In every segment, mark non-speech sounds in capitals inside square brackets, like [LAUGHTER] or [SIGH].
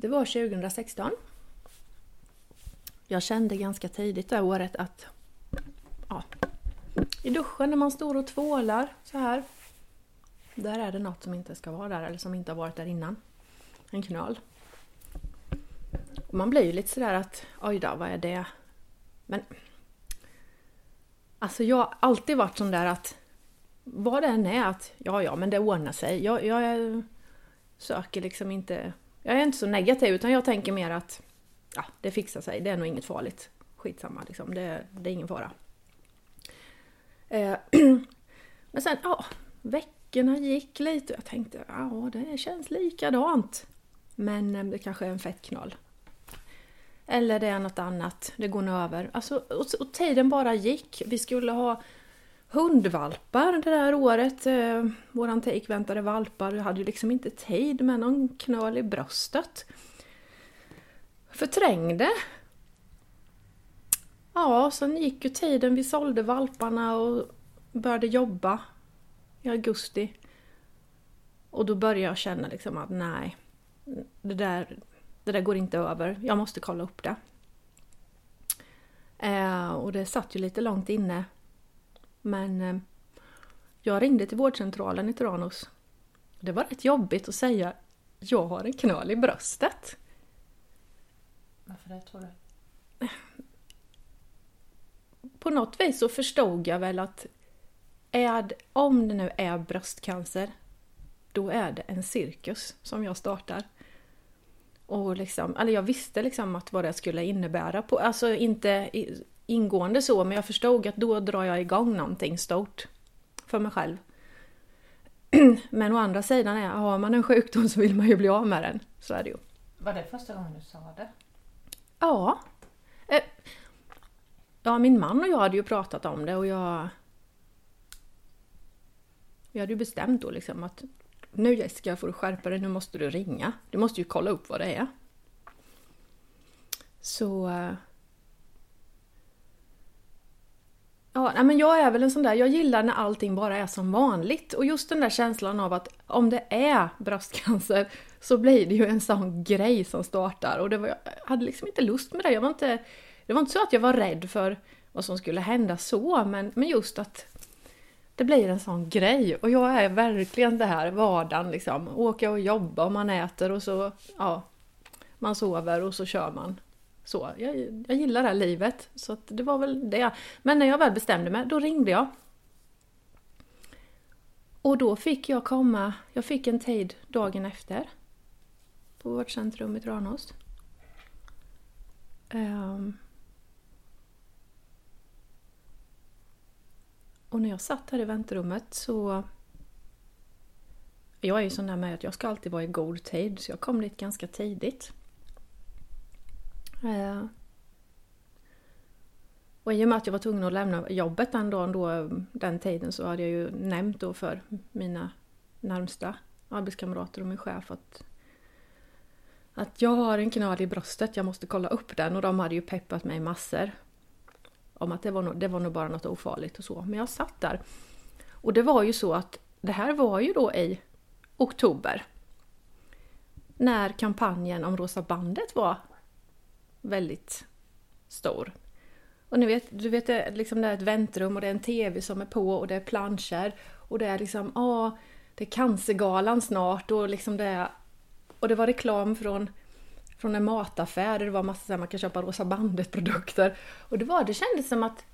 Det var 2016. Jag kände ganska tidigt det året att ja, i duschen när man står och tvålar så här. Där är det något som inte ska vara där eller som inte har varit där innan. En knöl. Och man blir ju lite sådär att oj då, vad är det? Men Alltså jag har alltid varit sån där att vad det än är att ja, ja, men det ordnar sig. Jag, jag söker liksom inte... Jag är inte så negativ utan jag tänker mer att ja, det fixar sig. Det är nog inget farligt. Skitsamma liksom. Det, det är ingen fara. Eh, [CLEARS THROAT] men sen, ja, veckorna gick lite och jag tänkte, ja, det känns likadant. Men eh, det kanske är en fettknöl. Eller det är något annat, det går nog över. Alltså, och, och tiden bara gick. Vi skulle ha hundvalpar det där året. Eh, våran take väntade valpar. Jag hade ju liksom inte tid med någon knöl i bröstet. Förträngde. Ja, sen gick ju tiden. Vi sålde valparna och började jobba i augusti. Och då började jag känna liksom att nej, det där, det där går inte över. Jag måste kolla upp det. Eh, och det satt ju lite långt inne. Men eh, jag ringde till vårdcentralen i Tranås. Det var rätt jobbigt att säga jag har en knöl i bröstet. Varför det tror du? På något vis så förstod jag väl att är, om det nu är bröstcancer, då är det en cirkus som jag startar. Och liksom, eller jag visste liksom att vad det skulle innebära. På, alltså inte ingående så, men jag förstod att då drar jag igång någonting stort för mig själv. [CLEARS THROAT] Men å andra sidan är, har man en sjukdom så vill man ju bli av med den. Så är det ju. Var det första gången du sa det? Ja. Eh, ja, min man och jag hade ju pratat om det och jag... Vi hade ju bestämt då liksom att nu Jessica får du skärpa dig, nu måste du ringa. Du måste ju kolla upp vad det är. Så... Eh, ja, men jag är väl en sån där, jag gillar när allting bara är som vanligt. Och just den där känslan av att om det är bröstcancer så blir det ju en sån grej som startar. Och det var, jag hade liksom inte lust med det. Jag var inte, det var inte så att jag var rädd för vad som skulle hända så, men, men just att det blir en sån grej. Och jag är verkligen det här vardagen liksom. Åka och jobba och man äter och så, ja, man sover och så kör man. Så, jag, jag gillar det här livet. Så det var väl det. Men när jag väl bestämde mig, då ringde jag. Och då fick jag komma, jag fick en tid dagen efter. På vårt centrum i Tranås. Um, Och när jag satt här i väntrummet så... Jag är ju sån där med att jag ska alltid vara i god tid, så jag kom dit ganska tidigt. Och i och med att jag var tvungen att lämna jobbet den dagen, då, den tiden, så hade jag ju nämnt då för mina närmsta arbetskamrater och min chef att, att jag har en knöl i bröstet, jag måste kolla upp den. Och de hade ju peppat mig massor om att det var, nog, det var nog bara något ofarligt och så. Men jag satt där. Och det var ju så att det här var ju då i oktober. När kampanjen om Rosa bandet var väldigt stor. Och ni vet, du vet det, liksom det är ett väntrum och det är en TV som är på och det är planscher. Och det är liksom, ja, det är Cancergalan snart och liksom det är... Och det var reklam från från en mataffär där det var massa så här, man kan köpa Rosa bandet-produkter. Och det, var, det kändes som att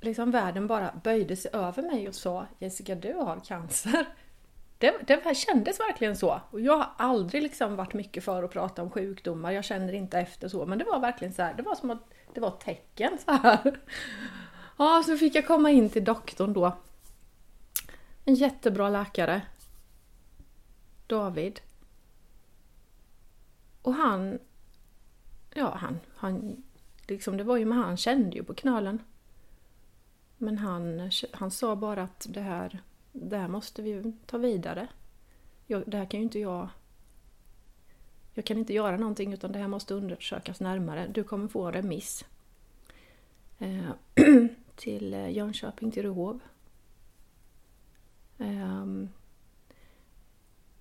liksom världen bara böjde sig över mig och sa Jessica, du har cancer. Det, det kändes verkligen så. Och jag har aldrig liksom varit mycket för att prata om sjukdomar, jag känner inte efter så. Men det var verkligen så här, det var som att det var ett tecken så här. Ja, så fick jag komma in till doktorn då. En jättebra läkare. David. Och han ja, han, han, liksom det var ju med han kände ju på knölen. Men han, han sa bara att det här, det här måste vi ta vidare. Jag, det här kan ju inte jag... Jag kan inte göra någonting utan det här måste undersökas närmare. Du kommer få remiss. Eh, [CLEARS THROAT] till eh, Jönköping, till Rehov. Eh,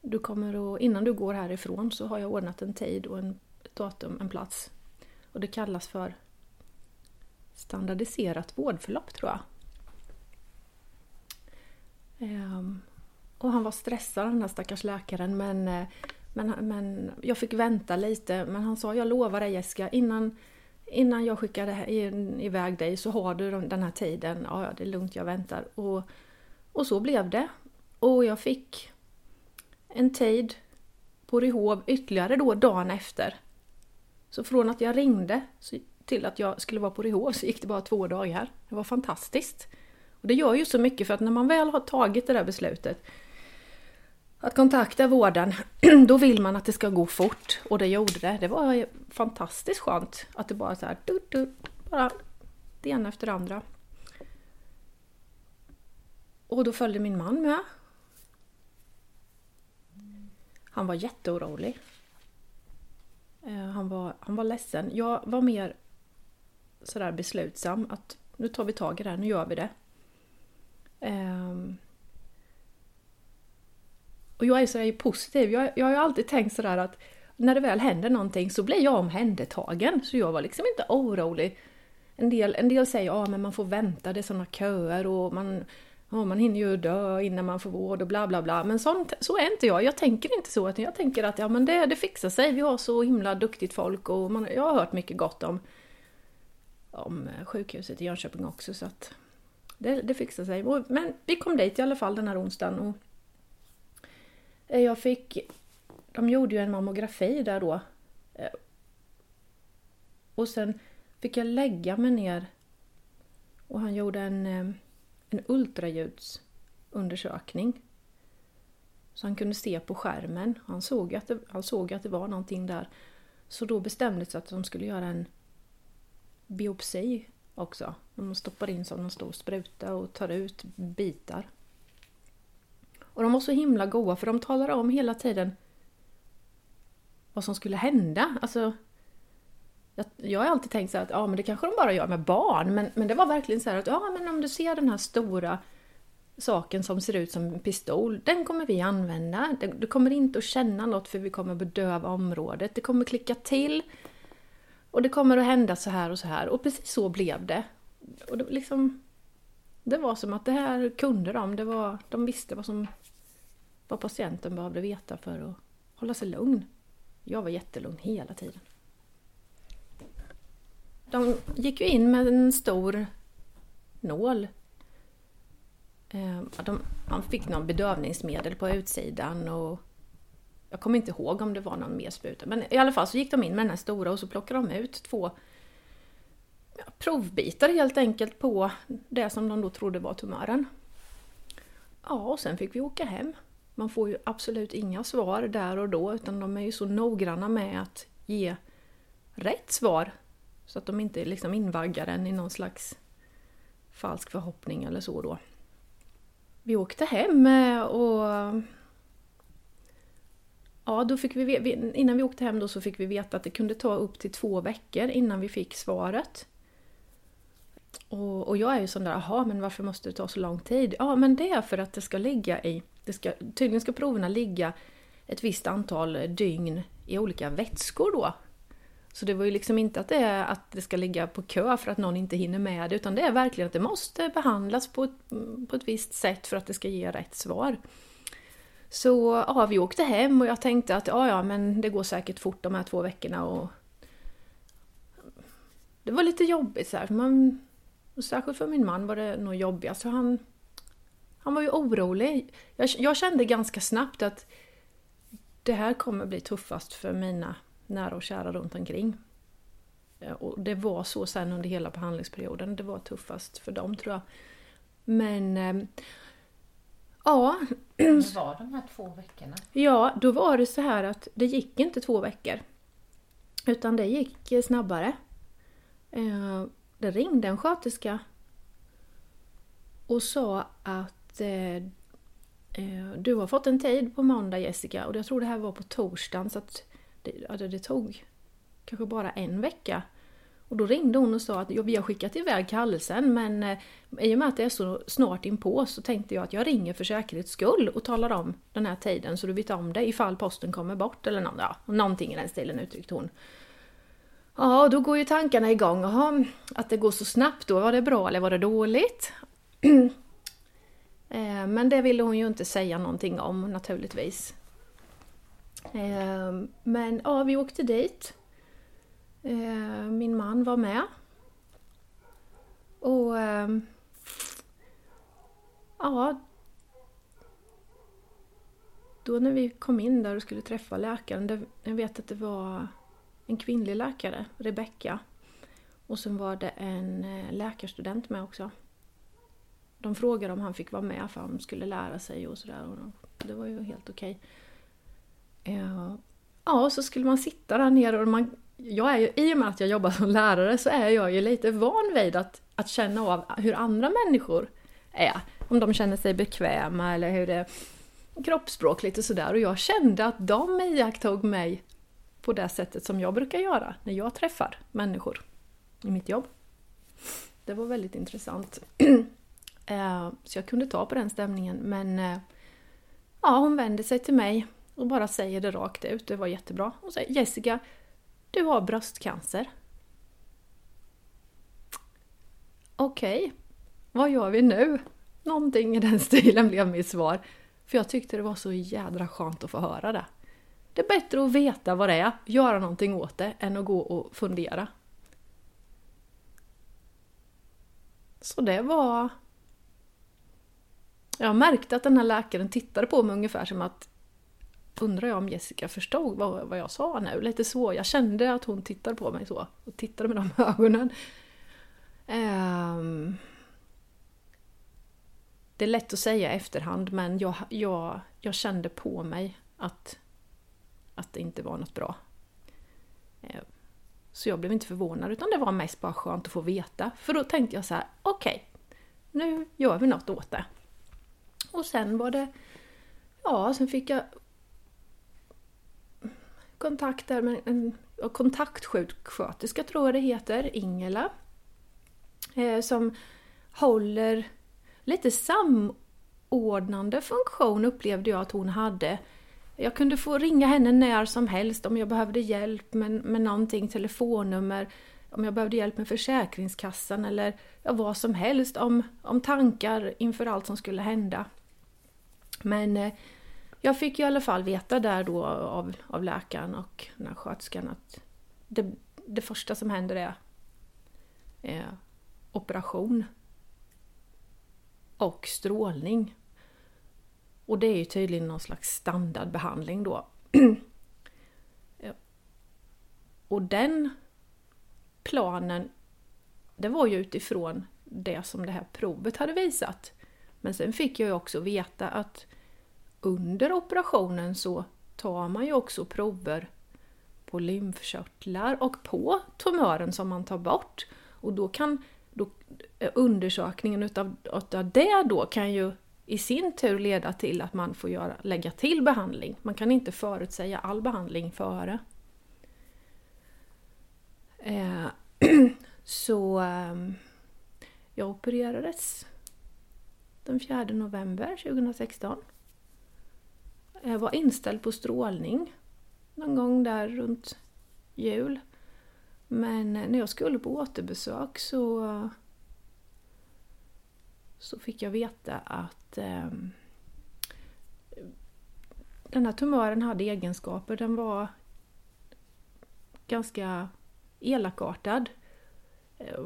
du kommer att, innan du går härifrån så har jag ordnat en tid och en datum, en plats. Och det kallas för standardiserat vårdförlopp tror jag. Ehm, och han var stressad den här stackars läkaren men, eh, men, men jag fick vänta lite. Men han sa, jag lovar dig Jessica, innan, innan jag skickar iväg dig så har du den här tiden. Ja, ja, det är lugnt, jag väntar. Och, och så blev det. Och jag fick en tid på Ryhov ytterligare då dagen efter. Så från att jag ringde till att jag skulle vara på Ryhov så gick det bara två dagar. Det var fantastiskt. Och det gör ju så mycket för att när man väl har tagit det där beslutet att kontakta vården, [CLEARS THROAT] då vill man att det ska gå fort. Och det gjorde det. Det var fantastiskt skönt att det bara så här, du, du, bara det ena efter det andra. Och då följde min man med. Han var jätteorolig. Eh, han var, han var ledsen. Jag var mer sådär beslutsam att nu tar vi tag i det här, nu gör vi det. Um, och jag är så positiv. Jag, jag har ju alltid tänkt sådär att när det väl händer någonting så blir jag omhändertagen. Så jag var liksom inte orolig. En del, en del säger att ja, man får vänta, det är sådana köer och man, ah, man hinner ju dö innan man får vård och bla bla bla. Men sånt, så är inte jag. Jag tänker inte så. Jag tänker att ja, men det, det fixar sig. Vi har så himla duktigt folk och man, jag har hört mycket gott om, om sjukhuset i Jönköping också. Så att det, det fixar sig. Men vi kom dit i alla fall den här onsdagen. Och eh, jag fick... De gjorde ju en mammografi där då. Eh, och sen fick jag lägga mig ner och han gjorde en, eh, en ultraljudsundersökning. Så han kunde se på skärmen. Han såg, att det, han såg att det var någonting där. Så då bestämdes att de skulle göra en biopsi också. De stoppar in som en stor spruta och tar ut bitar. Och de var så himla goa för de talade om hela tiden vad som skulle hända. Alltså, jag, jag har alltid tänkt så att ja, men det kanske de bara gör med barn, men, men det var verkligen så att ja, men om du ser den här stora saken som ser ut som en pistol, den kommer vi använda. Du kommer inte att känna något för vi kommer bedöva området. Det kommer klicka till och det kommer att hända så här och så här. Och precis så blev det. Och det, liksom, det var som att det här kunde de. Det var, de visste vad, som, vad patienten behövde veta för att hålla sig lugn. Jag var jättelugn hela tiden. De gick ju in med en stor nål. Eh, de, han fick någon bedövningsmedel på utsidan och jag kommer inte ihåg om det var någon mer spruta, men i alla fall så gick de in med den här stora och så plockade de ut två provbitar helt enkelt på det som de då trodde var tumören. Ja, och sen fick vi åka hem. Man får ju absolut inga svar där och då, utan de är ju så noggranna med att ge rätt svar. Så att de inte liksom invaggar en i någon slags falsk förhoppning eller så då. Vi åkte hem eh, och Ja, då fick vi, innan vi åkte hem då så fick vi veta att det kunde ta upp till två veckor innan vi fick svaret. Och, och jag är ju sån där, jaha, men varför måste det ta så lång tid? Ja, men det är för att det ska ligga i, det ska, tydligen ska proverna ligga ett visst antal dygn i olika vätskor då. Så det var ju liksom inte att det, är att det ska ligga på kö för att någon inte hinner med det, utan det är verkligen att det måste behandlas på ett, på ett visst sätt för att det ska ge rätt svar. Så ja, vi åkte hem och jag tänkte att ja, ja, men det går säkert fort de här två veckorna. Och det var lite jobbigt så här. Man, särskilt för min man var det nog jobbigast. Så han, han var ju orolig. Jag, jag kände ganska snabbt att det här kommer bli tuffast för mina nära och kära runt omkring. Och det var så sen under hela behandlingsperioden. Det var tuffast för dem tror jag. Men eh, Ja. Det var de här två veckorna? Ja, då var det så här att det gick inte två veckor. Utan det gick snabbare. Det ringde en sköterska och sa att eh, eh, du har fått en tid på måndag Jessica och jag tror det här var på torsdagen så att det, det tog kanske bara en vecka och då ringde hon och sa att ja, vi har skickat iväg kallelsen men eh, i och med att det är så snart inpå så tänkte jag att jag ringer för säkerhets skull och talar om den här tiden så du vet om det ifall posten kommer bort eller någon, ja, någonting i den stilen uttryckte hon. Ja, då går ju tankarna igång. Aha, att det går så snabbt då, var det bra eller var det dåligt? [CLEARS THROAT] Eh, men det ville hon ju inte säga någonting om naturligtvis. Eh, men ja, vi åkte dit. Eh, min man var med. Och ja, då när vi kom in där och skulle träffa läkaren, jag vet att det var en kvinnlig läkare, Rebecka. Och sen var det en eh, läkarstudent med också. De frågade om han fick vara med för han skulle lära sig och sådär. Det var ju helt okej. Eh, ja, så skulle man sitta där nere och man, jag är ju, i och med att jag jobbar som lärare så är jag ju lite van vid att, att känna av hur andra människor är. Om de känner sig bekväma eller hur det är kroppsspråk lite sådär. Och jag kände att de iakttog mig på det sättet som jag brukar göra när jag träffar människor i mitt jobb. Det var väldigt intressant. [CLEARS THROAT] Eh, så jag kunde ta på den stämningen men eh, ja, hon vänder sig till mig och bara säger det rakt ut. Det var jättebra. Hon säger Jessica, du har bröstcancer. Okej, okay. vad gör vi nu? Någonting i den [LAUGHS] stilen blev mitt svar. För jag tyckte det var så jädra skönt att få höra det. Det är bättre att veta vad det är, göra någonting åt det, än att gå och fundera. Så det var... Jag märkte att den här läkaren tittade på mig ungefär som att Undrar jag om Jessica förstod vad, vad jag sa nu? Lite så. Jag kände att hon tittade på mig så. Och tittade med de [LAUGHS] ögonen. Um, det är lätt att säga i efterhand men jag, jag, jag kände på mig att att det inte var något bra. Eh, så jag blev inte förvånad utan det var mest bara skönt att få veta. För då tänkte jag så här: okej, okay, nu gör vi något åt det. Och sen var det, ja, sen fick jag kontakt där med en kontaktsjuksköterska tror jag det heter, Ingela. Eh, som håller lite samordnande funktion upplevde jag att hon hade jag kunde få ringa henne när som helst om jag behövde hjälp med, med någonting, telefonnummer, om jag behövde hjälp med Försäkringskassan eller ja, vad som helst om, om tankar inför allt som skulle hända. Men eh, jag fick ju i alla fall veta där då av, av läkaren och den här sköterskan att det, det första som händer är eh, operation och strålning. Och det är ju tydligen någon slags standardbehandling då. [CLEARS THROAT] och den planen, det var ju utifrån det som det här provet hade visat. Men sen fick jag ju också veta att under operationen så tar man ju också prover på lymfkörtlar och på tumören som man tar bort. Och då kan då, eh, undersökningen utav, utav det då kan ju i sin tur leda till att man får göra, lägga till behandling. Man kan inte förutsäga all behandling före. Eh, [CLEARS THROAT] så eh, jag opererades den 4 november 2016. Jag var inställd på strålning någon gång där runt jul. Men eh, när jag skulle på återbesök så så fick jag veta att eh, den här tumören hade egenskaper. Den var ganska elakartad. Eh,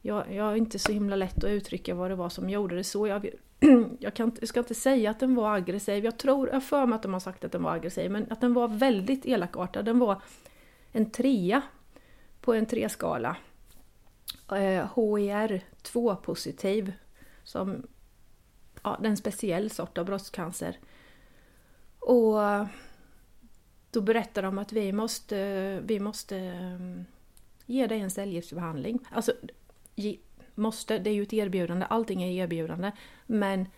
jag, jag är inte så himla lätt att uttrycka vad det var som gjorde det så. Jag, [CLEARS THROAT] jag, kan, jag ska inte säga att den var aggressiv. Jag tror, jag för mig att de har sagt att den var aggressiv, men att den var väldigt elakartad. Den var en trea på en treskala. skala Eh, HER2-positiv som ja, det är en speciell sort av bröstcancer. Och då berättar de att vi måste, vi måste eh, ge dig en cellgiftsbehandling. Alltså, ge, måste, det är ju ett erbjudande, allting är erbjudande. Men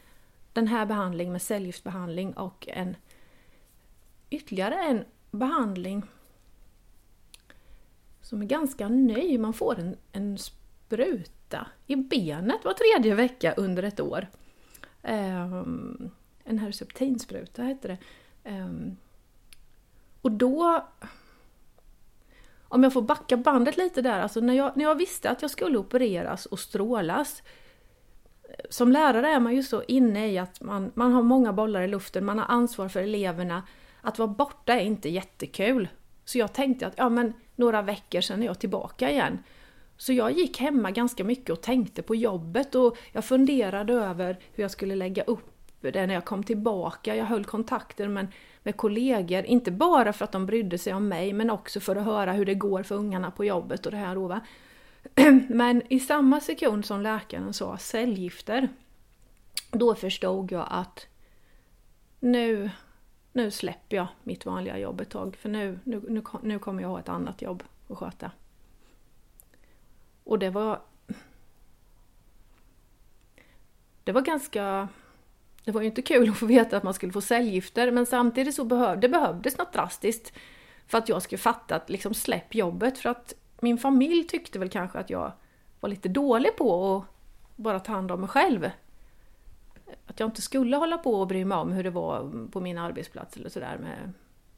den här behandlingen med cellgiftsbehandling och en ytterligare en behandling som är ganska ny. Man får en, en spruta i benet var tredje vecka under ett år. Um, en Herceptinspruta hette det. Um, och då... om jag får backa bandet lite där, alltså när jag, när jag visste att jag skulle opereras och strålas. Som lärare är man ju så inne i att man, man har många bollar i luften, man har ansvar för eleverna. Att vara borta är inte jättekul. Så jag tänkte att ja, men några veckor sen är jag tillbaka igen. Så jag gick hemma ganska mycket och tänkte på jobbet och jag funderade över hur jag skulle lägga upp det när jag kom tillbaka. Jag höll kontakter med, med kollegor, inte bara för att de brydde sig om mig, men också för att höra hur det går för ungarna på jobbet och det här då. Va? [CLEARS THROAT] Men i samma sekund som läkaren sa cellgifter, då förstod jag att nu, nu släpper jag mitt vanliga jobb ett tag, för nu, nu, nu, nu kommer jag ha ett annat jobb att sköta. Och det var... Det var ganska... Det var ju inte kul att få veta att man skulle få cellgifter, men samtidigt så behöv, det behövdes något drastiskt för att jag skulle fatta att liksom släpp jobbet, för att min familj tyckte väl kanske att jag var lite dålig på att bara ta hand om mig själv. Att jag inte skulle hålla på och bry mig om hur det var på min arbetsplats eller sådär med,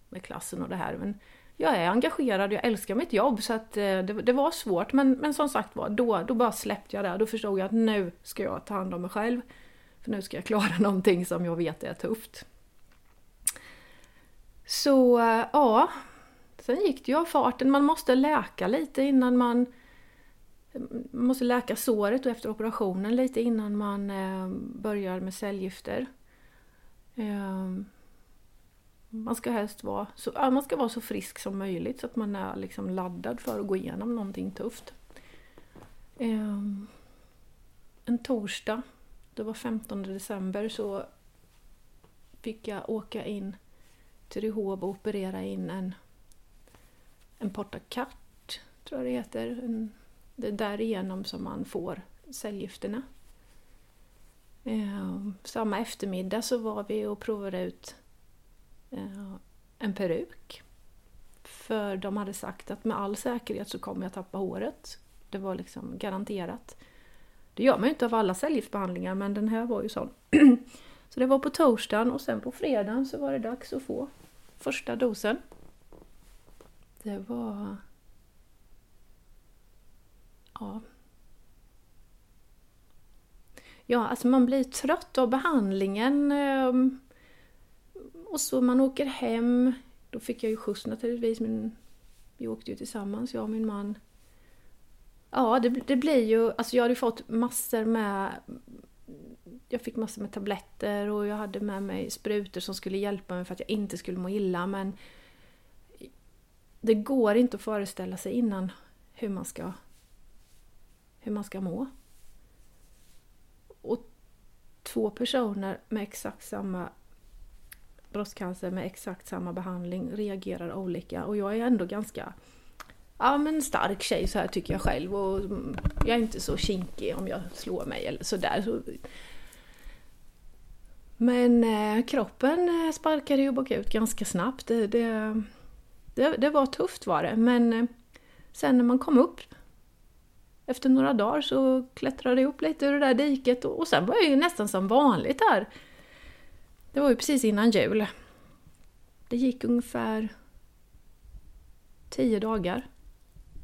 med klassen och det här. Men jag är engagerad, jag älskar mitt jobb så att eh, det, det var svårt men, men som sagt var, då, då bara släppte jag det. Då förstod jag att nu ska jag ta hand om mig själv. För nu ska jag klara [LAUGHS] någonting som jag vet är tufft. Så eh, ja, sen gick det ju av farten. Man måste läka lite innan man... Man måste läka såret och efter operationen lite innan man eh, börjar med cellgifter. Ehm. Man ska helst vara så, man ska vara så frisk som möjligt så att man är liksom laddad för att gå igenom någonting tufft. Ehm, en torsdag, det var 15 december, så fick jag åka in till Ryhov och operera in en, en portakart, tror jag det heter. En, det är därigenom som man får cellgifterna. Eh, samma eftermiddag så var vi och provade ut Eh, en peruk. För de hade sagt att med all säkerhet så kommer jag tappa håret. Det var liksom garanterat. Det gör man ju inte av alla cellgiftsbehandlingar men den här var ju sån. [CLEARS THROAT] så det var på torsdagen och sen på fredagen så var det dags att få första dosen. Det var... Ja. Ja, alltså man blir trött av behandlingen. Ehm, och så man åker hem. Då fick jag ju skjuts naturligtvis, men vi åkte ju tillsammans, jag och min man. Ja, det, det blir ju... Alltså jag hade fått massor med... Jag fick massor med tabletter och jag hade med mig sprutor som skulle hjälpa mig för att jag inte skulle må illa, men... Det går inte att föreställa sig innan hur man ska... Hur man ska må. Och två personer med exakt samma bröstcancer med exakt samma behandling reagerar olika och jag är ändå ganska ja, men stark tjej så här tycker jag själv och jag är inte så kinkig om jag slår mig eller sådär. Så. Men eh, kroppen eh, sparkade ju bakut ganska snabbt. Det, det, det, det, var tufft var det men eh, sen när man kom upp efter några dagar så klättrade jag upp lite ur det där diket och, och sen var jag ju nästan som vanligt där det var ju precis innan jul. Det gick ungefär tio dagar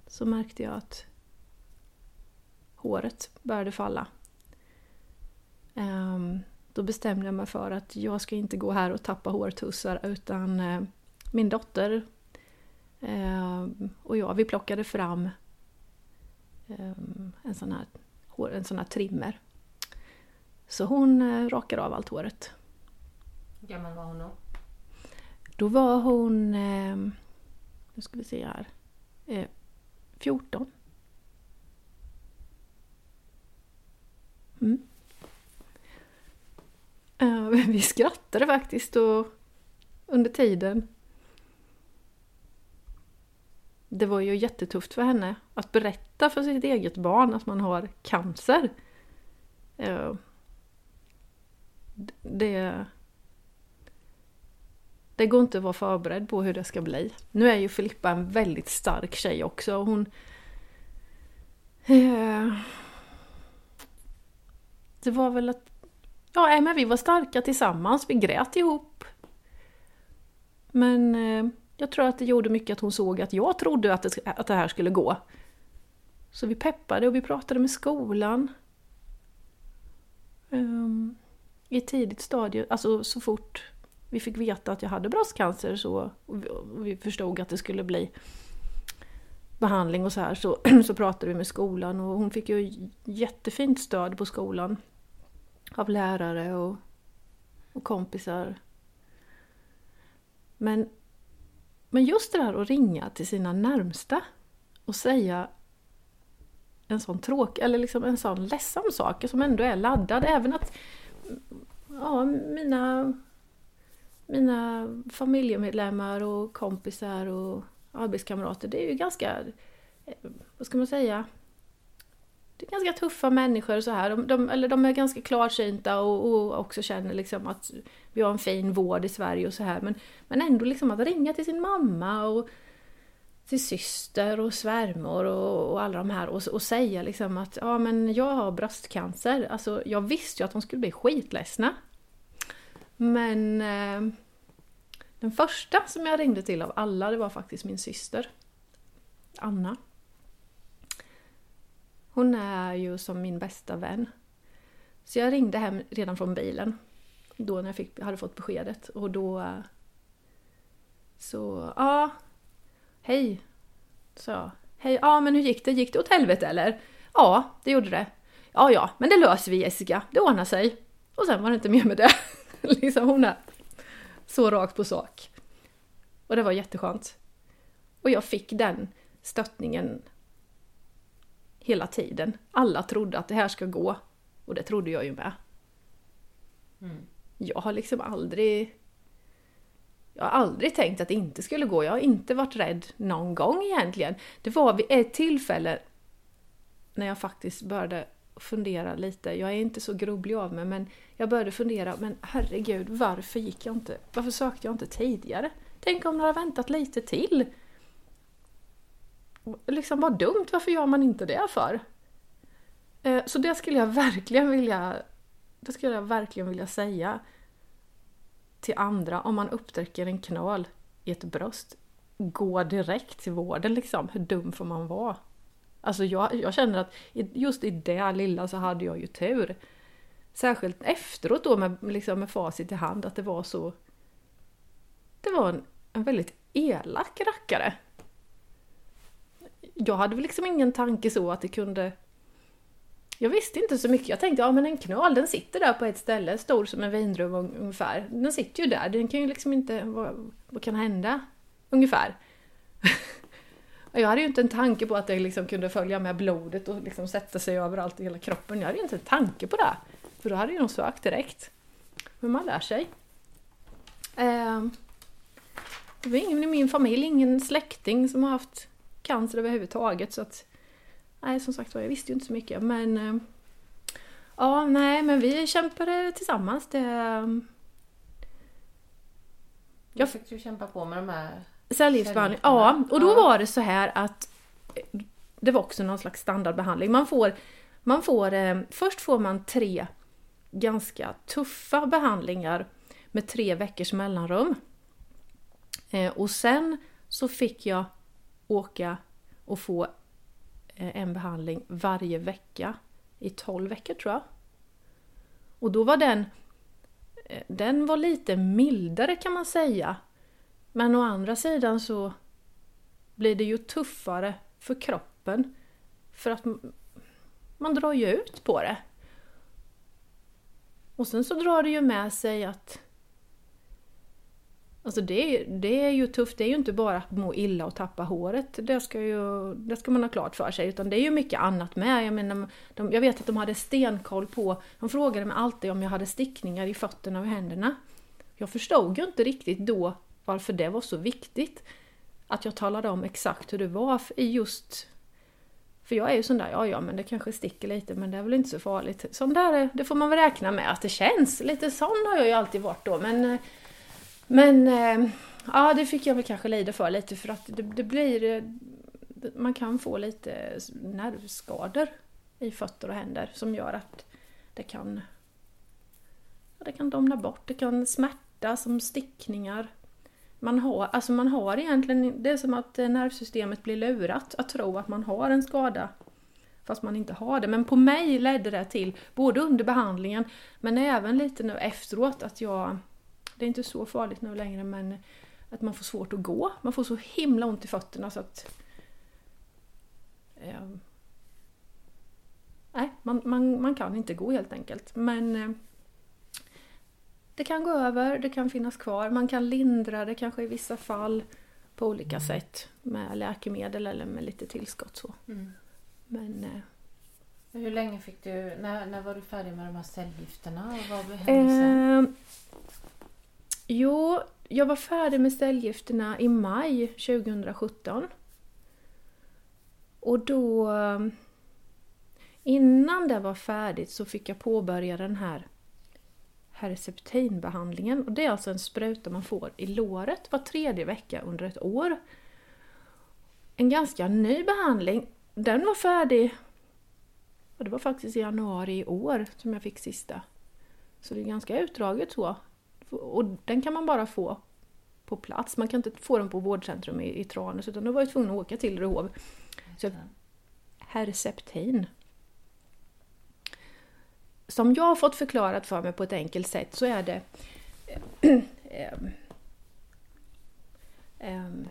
så märkte jag att håret började falla. Ehm, då bestämde jag mig för att jag ska inte gå här och tappa hårtussar utan eh, min dotter ehm, och jag, vi plockade fram ehm, en, sån här, en sån här trimmer. Så hon eh, rakar av allt håret hur gammal var hon då? Då var hon, eh, nu ska vi se här, eh, 14. Mm. Eh, [LAUGHS] vi skrattade faktiskt och, under tiden. Det var ju jättetufft för henne att berätta för sitt eget barn att man har cancer. Eh, det, det går inte att vara förberedd på hur det ska bli. Nu är ju Filippa en väldigt stark tjej också. och Hon... Eh, det var väl att... Ja, men vi var starka tillsammans. Vi grät ihop. Men eh, Jag tror att det gjorde mycket att hon såg att jag trodde att det, att det här skulle gå. Så vi peppade och vi pratade med skolan. Um, I ett tidigt stadie, alltså så fort vi fick veta att jag hade bröstcancer så, och vi förstod att det skulle bli behandling och så här så, [CLEARS THROAT] så pratade vi med skolan och hon fick ju jättefint stöd på skolan. Av lärare och, och kompisar. Men, men just det där att ringa till sina närmsta och säga en sån tråkig, eller liksom en sån ledsam sak som ändå är laddad. Även att ja, mina, mina familjemedlemmar och kompisar och arbetskamrater, det är ju ganska, eh, vad ska man säga, det är ganska tuffa människor så här. De, de, eller de är ganska klarsynta och, och, också känner liksom att vi har en fin vård i Sverige och så här. Men, men ändå liksom att ringa till sin mamma och till syster och svärmor och, och alla de här och, och säga liksom att ja men jag har bröstcancer. Alltså jag visste ju att de skulle bli skitledsna. Men eh, den första som jag ringde till av alla det var faktiskt min syster. Anna. Hon är ju som min bästa vän. Så jag ringde hem redan från bilen. Då när jag fick, hade fått beskedet och då... Eh, så, ja, Hej, sa jag. Hej, ja men hur gick det? Gick det åt helvete eller? Ja, det gjorde det. Ja, ja, men det löser vi Jessica, det ordnar sig. Och sen var det inte mer med det. [LAUGHS] liksom hon är så rakt på sak. Och det var jätteskönt. Och jag fick den stöttningen hela tiden. Alla trodde att det här ska gå. Och det trodde jag ju med. Mm. Jag har liksom aldrig jag har aldrig tänkt att det inte skulle gå. Jag har inte varit rädd någon gång egentligen. Det var vid ett tillfälle när jag faktiskt började fundera lite. Jag är inte så grubblig av mig men jag började fundera, men herregud, varför gick jag inte? Varför sökte jag inte tidigare? Tänk om jag hade väntat lite till? Liksom vad dumt, varför gör man inte det för? Eh, så det skulle jag [LAUGHS] verkligen vilja, det skulle jag verkligen vilja säga till andra om man upptäcker en knöl i ett bröst. Gå direkt till vården liksom. Hur dum får man vara? Alltså jag, jag känner att just i det lilla så hade jag ju tur. Särskilt efteråt då med, liksom med facit i hand att det var så... Det var en, en väldigt elak rackare. Jag hade väl liksom ingen tanke så att det kunde jag visste inte så mycket. Jag tänkte, ja men en knöl den sitter där på ett ställe, stor som en vindruva ungefär. Den sitter ju där, den kan ju liksom inte, vad, vad kan hända? Ungefär. [LAUGHS] jag hade ju inte en tanke på att det liksom kunde följa med blodet och liksom sätta sig överallt i hela kroppen. Jag hade ju inte en tanke på det. För då hade jag nog sökt direkt. Men man lär sig. Eh, det var ingen i min familj, ingen släkting som har haft cancer överhuvudtaget. Så att nej som sagt var, jag visste ju inte så mycket men eh, Ja, nej men vi kämpade tillsammans. Det... Jag fick du kämpa på med de här cellgiftsbehandling. Ja, och då var det så här att eh, det var också någon slags standardbehandling. Man får, man får eh, först får man tre ganska tuffa behandlingar med tre veckors mellanrum. och sen så fick jag åka och få Eh, en behandling varje vecka i 12 veckor tror jag. Och då var den, eh, den var lite mildare kan man säga. Men å andra sidan så blir det ju tuffare för kroppen. För att man drar ju ut på det. Och sen så drar det ju med sig att Alltså det, det är ju tufft, det är ju inte bara att må illa och tappa håret. Det ska, ju, det ska man ha klart för sig. Utan det är ju mycket annat med. Jag, menar, de, jag vet att de hade stenkoll på... De frågade mig alltid om jag hade stickningar i fötterna och händerna. Jag förstod ju inte riktigt då varför det var så viktigt. Att jag talade om exakt hur det var i just... För jag är ju sån där, ja ja men det kanske sticker lite men det är väl inte så farligt. Sån där, det får man väl räkna med att det känns. Lite sån har jag ju alltid varit då men men eh, ja, det fick jag väl kanske lida för lite för att det, det blir... Eh, man kan få lite nervskador i fötter och händer som gör att det kan... Det kan domna bort, det kan smärta som stickningar. Man har, alltså man har egentligen, det är som att eh, nervsystemet blir lurat att tro att man har en skada fast man inte har det. Men på mig ledde det till, både under behandlingen men även lite nu efteråt, att jag... Det är inte så farligt nu längre men att man får svårt att gå. Man får så himla ont i fötterna så att... Eh, nej, man, man, man kan inte gå helt enkelt. Men eh, det kan gå över, det kan finnas kvar, man kan lindra det kanske i vissa fall på olika sätt med läkemedel eller med lite tillskott. Så. Mm. Men, eh, Hur länge fick du, när, när var du färdig med de här cellgifterna och vad hände sen? Eh, jo, jag var färdig med cellgifterna i maj 2017. Och då... Innan det var färdigt så fick jag påbörja den här Herceptinbehandlingen. Och det är alltså en spruta man får i låret var tredje vecka under ett år. En ganska ny behandling. Den var färdig, och det var faktiskt i januari i år som jag fick sista. Så det är ganska utdraget så. Och den kan man bara få på plats. Man kan inte få den på vårdcentrum i, i Tranås utan då var jag tvungen att åka till Rehov. Så Herceptin. Som jag har fått förklarat för mig på ett enkelt sätt så är det [CLEARS THROAT] ehm, ehm,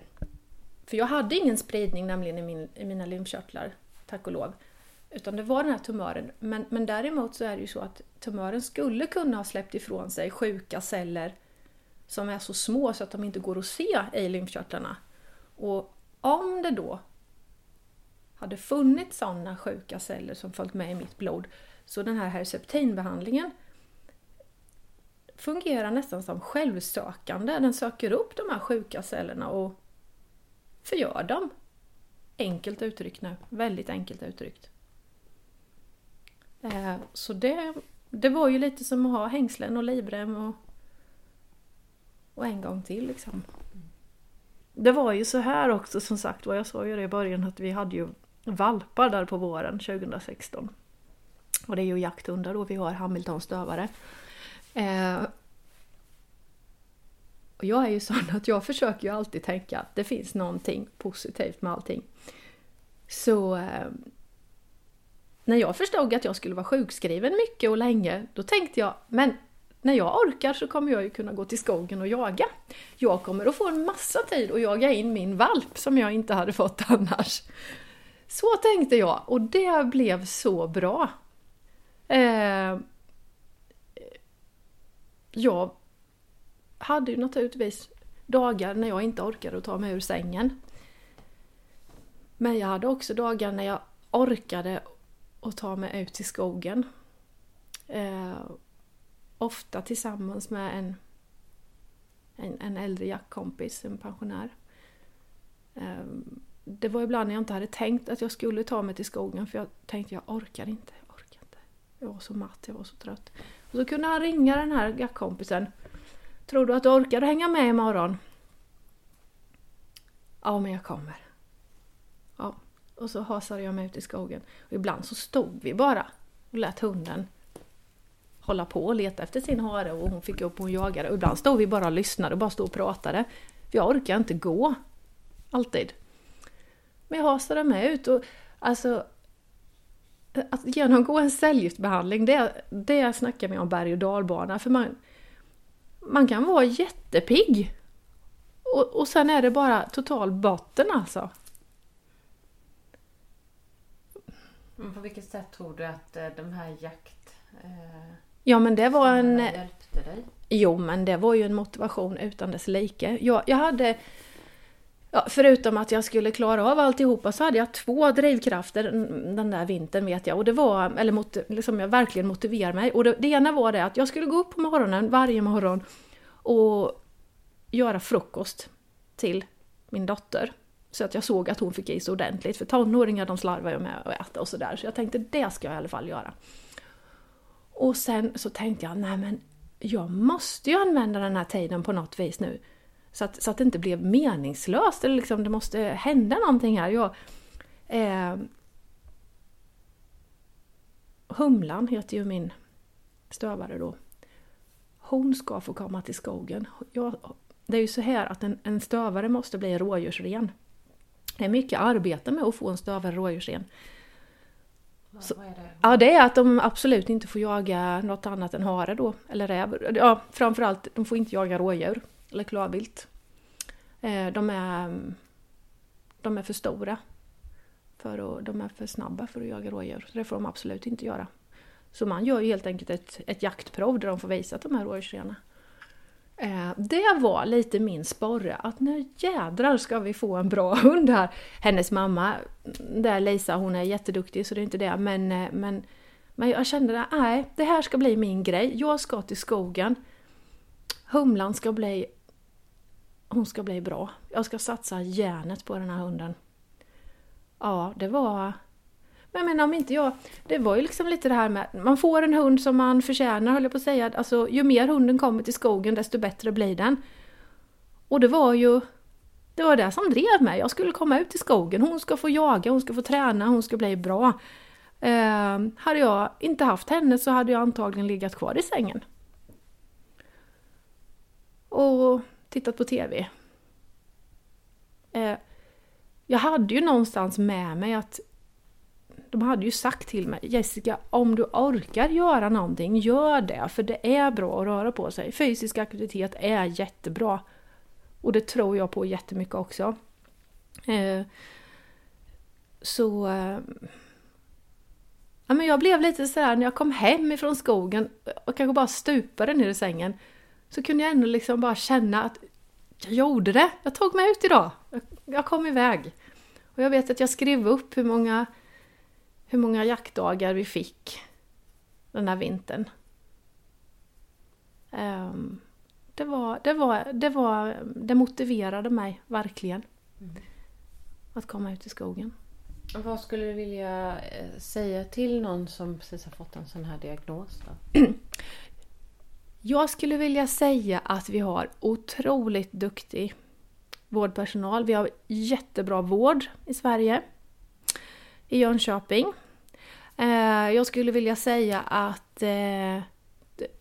För jag hade ingen spridning nämligen i, min, i mina lymfkörtlar, tack och lov. Utan det var den här tumören. Men, men däremot så är det ju så att tumören skulle kunna ha släppt ifrån sig sjuka celler som är så små så att de inte går att se i lymfkörtlarna. Och om det då hade funnits sådana sjuka celler som följt med i mitt blod så den här Herceptinbehandlingen fungerar nästan som självsökande. Den söker upp de här sjuka cellerna och förgör dem. Enkelt uttryckt nu, väldigt enkelt uttryckt. Eh, så det, det var ju lite som att ha hängslen och livrem och, och en gång till liksom. Det var ju så här också som sagt vad jag sa ju det i början att vi hade ju valpar där på våren 2016. Och det är ju jakthundar då, vi har Hamiltonstövare. Eh, och jag är ju sån att jag försöker ju alltid tänka att det finns någonting positivt med allting. Så eh, när jag förstod att jag skulle vara sjukskriven mycket och länge, då tänkte jag, men när jag orkar så kommer jag ju kunna gå till skogen och jaga. Jag kommer att få en massa tid att jaga in min valp som jag inte hade fått annars. Så tänkte jag och det blev så bra. Eh, jag hade ju naturligtvis dagar när jag inte orkade att ta mig ur sängen. Men jag hade också dagar när jag orkade att ta mig ut i skogen. Eh, ofta tillsammans med en, en, en äldre jaktkompis, en pensionär. Eh, det var ibland när jag inte hade tänkt att jag skulle ta mig till skogen för jag tänkte jag orkar inte, jag var så matt, jag var så trött. Och så kunde han ringa den här kompisen. Tror du att du orkar hänga med imorgon? Ja, men jag kommer. Ja, och så hasade jag mig ut i skogen. Och ibland så stod vi bara och lät hunden hålla på och leta efter sin hare och hon fick upp och hon jagade. Och ibland stod vi bara och lyssnade och bara stod och pratade. För jag orkar inte gå. Alltid. Men jag hasade mig ut och alltså att genomgå en cellgiftbehandling, det, det snackar vi om berg och dalbana. För man, man kan vara jättepigg och, och sen är det bara total botten alltså. Men på vilket sätt tror du att eh, de här jakt... Eh, ja men det var en... hjälpte dig? Jo men det var ju en motivation utan dess like. Jag, jag hade... Ja, förutom att jag skulle klara av alltihopa så hade jag två drivkrafter den där vintern vet jag. Och det var, eller mot, liksom jag verkligen motiverade mig. Och det, det ena var det att jag skulle gå upp på morgonen varje morgon och göra frukost till min dotter. Så att jag såg att hon fick i sig ordentligt, för tonåringar de slarvar ju med att äta och sådär. Så jag tänkte det ska jag i alla fall göra. Och sen så tänkte jag, nej men jag måste ju använda den här tiden på något vis nu. Så att, så att det inte blev meningslöst, eller liksom det måste hända någonting här. Jag, eh, Humlan heter ju min stövare då. Hon ska få komma till skogen. Jag det är ju så här att en, en stövare måste bli rådjursren. Det är mycket arbete med att få en stövare rådjursren. Är det? Ja, det är att de absolut inte får jaga något annat än hare då, eller räv. Ja, framförallt, de får inte jaga rådjur eller klövvilt. Eh, de är, de är för stora. För att, de är för snabba för att jaga rådjur. Så det får de absolut inte göra. Så man gör ju helt enkelt ett, ett jaktprov där de får visa att de är rådjursrena. Eh, det var lite min sporre, att nu jädrar ska vi få en bra [LAUGHS] hund här. Hennes mamma, där Lisa, hon är jätteduktig så det är inte det, men, eh, men, men jag kände att nej, det här ska bli min grej. Jag ska till skogen. Humlan ska bli, hon ska bli bra. Jag ska satsa järnet på den här hunden. Ja, det var... Men jag menar om inte jag... Det var ju liksom lite det här med... Man får en hund som man förtjänar höll jag på att säga. Alltså ju mer hunden kommer till skogen desto bättre blir den. Och det var ju... Det var det som drev mig. Jag skulle komma ut i skogen. Hon ska få jaga, hon ska få träna, hon ska bli bra. Eh, hade jag inte haft henne så hade jag antagligen legat kvar i sängen. Och tittat på TV. Eh, jag hade ju någonstans med mig att de hade ju sagt till mig Jessica, om du orkar göra någonting, gör det. För det är bra att röra på sig. Fysisk aktivitet är jättebra. Och det tror jag på jättemycket också. Eh, så... Eh, ja, men jag blev lite sådär när jag kom hem ifrån skogen och kanske bara stupade ner i sängen. Så kunde jag ändå liksom bara känna att jag gjorde det. Jag tog mig ut idag. Jag, kom iväg. Och jag vet att jag skrev upp hur många, hur många jaktdagar vi fick den här vintern. Ehm, det, var, det, var, det, var, det motiverade mig verkligen. Mm. Att komma ut i skogen. Vad skulle du vilja eh, säga till någon som precis har fått en sån här diagnos? Då? [CLEARS THROAT] Jag skulle vilja säga att vi har otroligt duktig vårdpersonal. Vi har jättebra vård i Sverige. I Jönköping. Eh, jag skulle vilja säga att eh,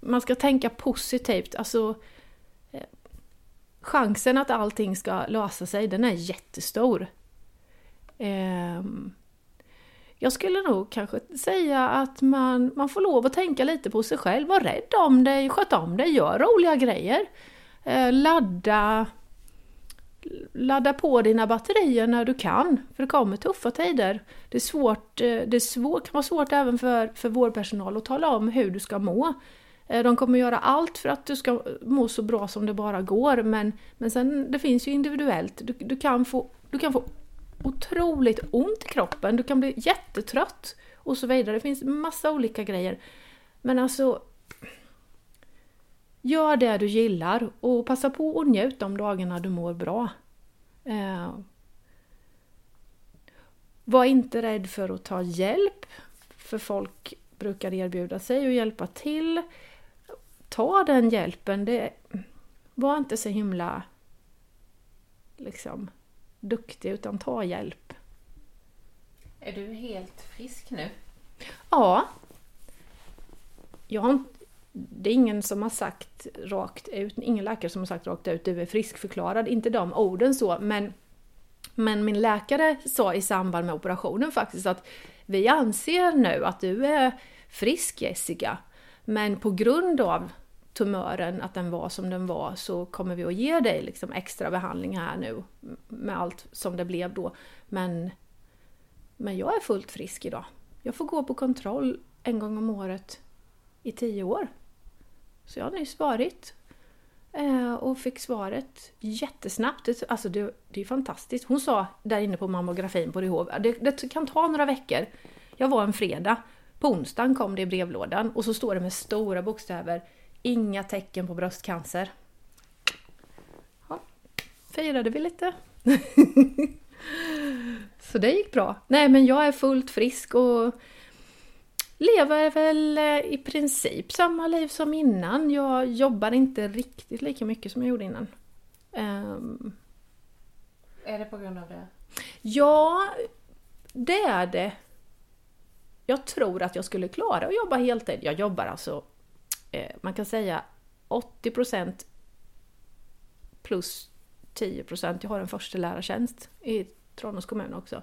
man ska tänka positivt. Alltså, eh, chansen att allting ska lösa sig, den är jättestor. Ehm, jag skulle nog kanske säga att man, man får lov att tänka lite på sig själv. Var rädd om dig, sköt om dig, gör roliga grejer. Eh, Ladda, ladda på dina batterier när du kan, för det kommer tuffa tider. Det, är svårt, eh, det är svårt, kan vara svårt även för, för vårdpersonal att tala om hur du ska må. Eh, de kommer göra allt för att du ska må så bra som det bara går, men, men sen det finns ju individuellt. Du, du, kan få, du kan få otroligt ont i kroppen, du kan bli jättetrött och så vidare. Det finns massa olika grejer. Men alltså, gör det du gillar och passa på att njuta de dagarna du mår bra. Eh, var inte rädd för att ta hjälp, för folk brukar erbjuda sig att hjälpa till. Ta den hjälpen. Det, var inte så himla liksom duktig utan ta hjälp. Är du helt frisk nu? Ja. Jag har det är ingen som har sagt rakt ut, ingen läkare som har sagt rakt ut du är friskförklarad, inte de orden så, men, men min läkare sa i samband med operationen faktiskt att vi anser nu att du är frisk Jessica, men på grund av tumören, att den var som den var, så kommer vi att ge dig liksom extra behandling här nu med allt som det blev då. Men, men jag är fullt frisk idag. Jag får gå på kontroll en gång om året i tio år. Så jag har nyss varit eh, och fick svaret jättesnabbt. Alltså det, det är fantastiskt. Hon sa där inne på mammografin på Ryhov, det, det kan ta några veckor. Jag var en fredag. På onsdagen kom det i brevlådan och så står det med stora bokstäver Inga tecken på bröstcancer. Ja, firade vi lite. [LAUGHS] så det gick bra. Nej men jag är fullt frisk och lever väl eh, i princip samma liv som innan. Jag jobbar inte riktigt lika mycket som jag gjorde innan. Ehm, Är det på grund av det? Ja, det är det. Jag tror att jag skulle klara att jobba heltid. Jag jobbar alltså, Eh, man kan säga 80% plus 10 procent. Jag har en förstelärartjänst i Tranås kommun också.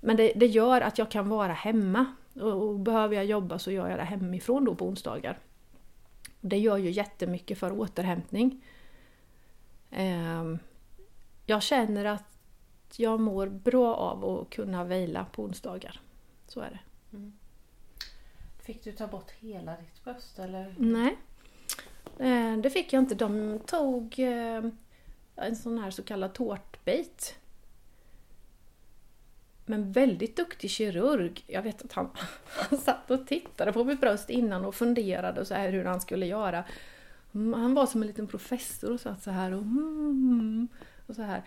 Men det, det, gör att jag kan vara hemma. Och, och behöver jag jobba så gör jag det hemifrån då på onsdagar. Det gör ju jättemycket för återhämtning. Eh, jag känner att jag mår bra av att kunna vila på onsdagar. Så är det. Mm. Fick du ta bort hela ditt bröst eller? Nej. Eh, det fick jag inte. De tog eh, en sån här så kallad tårtbit. Men väldigt duktig kirurg. Jag vet att han, [LAUGHS] han satt och tittade på mitt bröst innan och funderade så här hur han skulle göra. Mm, han var som en liten professor och satt så här och, mm, och så här.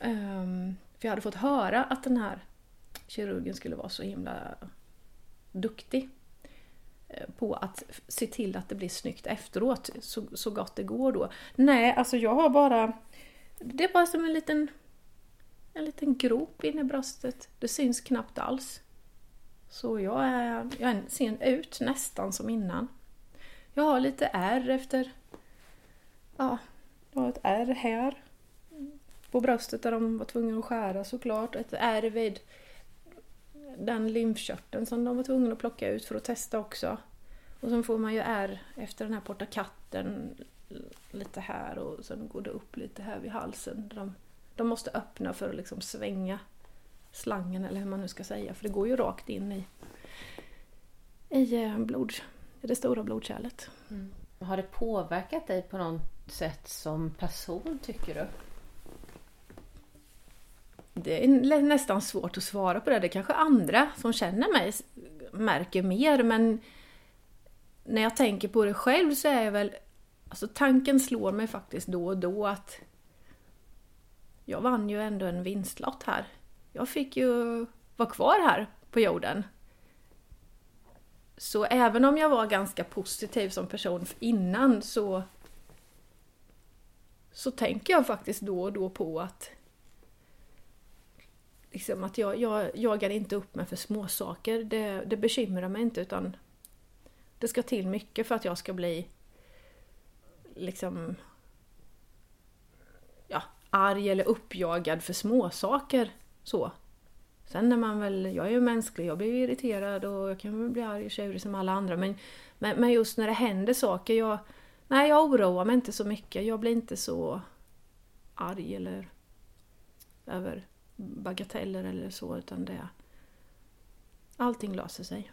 Ehm, för jag hade fått höra att den här kirurgen skulle vara så himla duktig Eh, på att se till att det blir snyggt efteråt, så, så gott det går då. Nej, alltså jag har bara... Det är bara som en liten, en liten grop inne i bröstet. Det syns knappt alls. Så jag, är, jag ser ut nästan som innan. Jag har lite ärr efter... Ja, jag har ett ärr här på bröstet där de var tvungna att skära såklart. Ett ärr vid den lymfkörteln som de var tvungna att plocka ut för att testa också. Och sen får man ju ärr efter den här porta katten lite här och sen går det upp lite här vid halsen. De, de måste öppna för att liksom svänga slangen eller hur man nu ska säga för det går ju rakt in i, i, eh, blod, i det stora blodkärlet. Mm. Har det påverkat dig på något sätt som person tycker du? Det är nästan svårt att svara på det. Det kanske andra som känner mig märker mer men när jag tänker på det själv så är jag väl... Alltså tanken slår mig faktiskt då och då att jag vann ju ändå en vinstlott här. Jag fick ju vara kvar här på jorden. Så även om jag var ganska positiv som person innan så så tänker jag faktiskt då och då på att liksom att jag, jag jagar inte upp mig för småsaker. Det, det bekymrar mig inte utan det ska till mycket för att jag ska bli liksom ja, arg eller uppjagad för småsaker. Så. Sen är man väl, jag är ju mänsklig, jag blir irriterad och jag kan väl bli arg och tjurig som alla andra men, men, men, just när det händer saker, jag, nej jag oroar mig inte så mycket. Jag blir inte så arg eller över bagateller eller så utan det... Allting löser sig.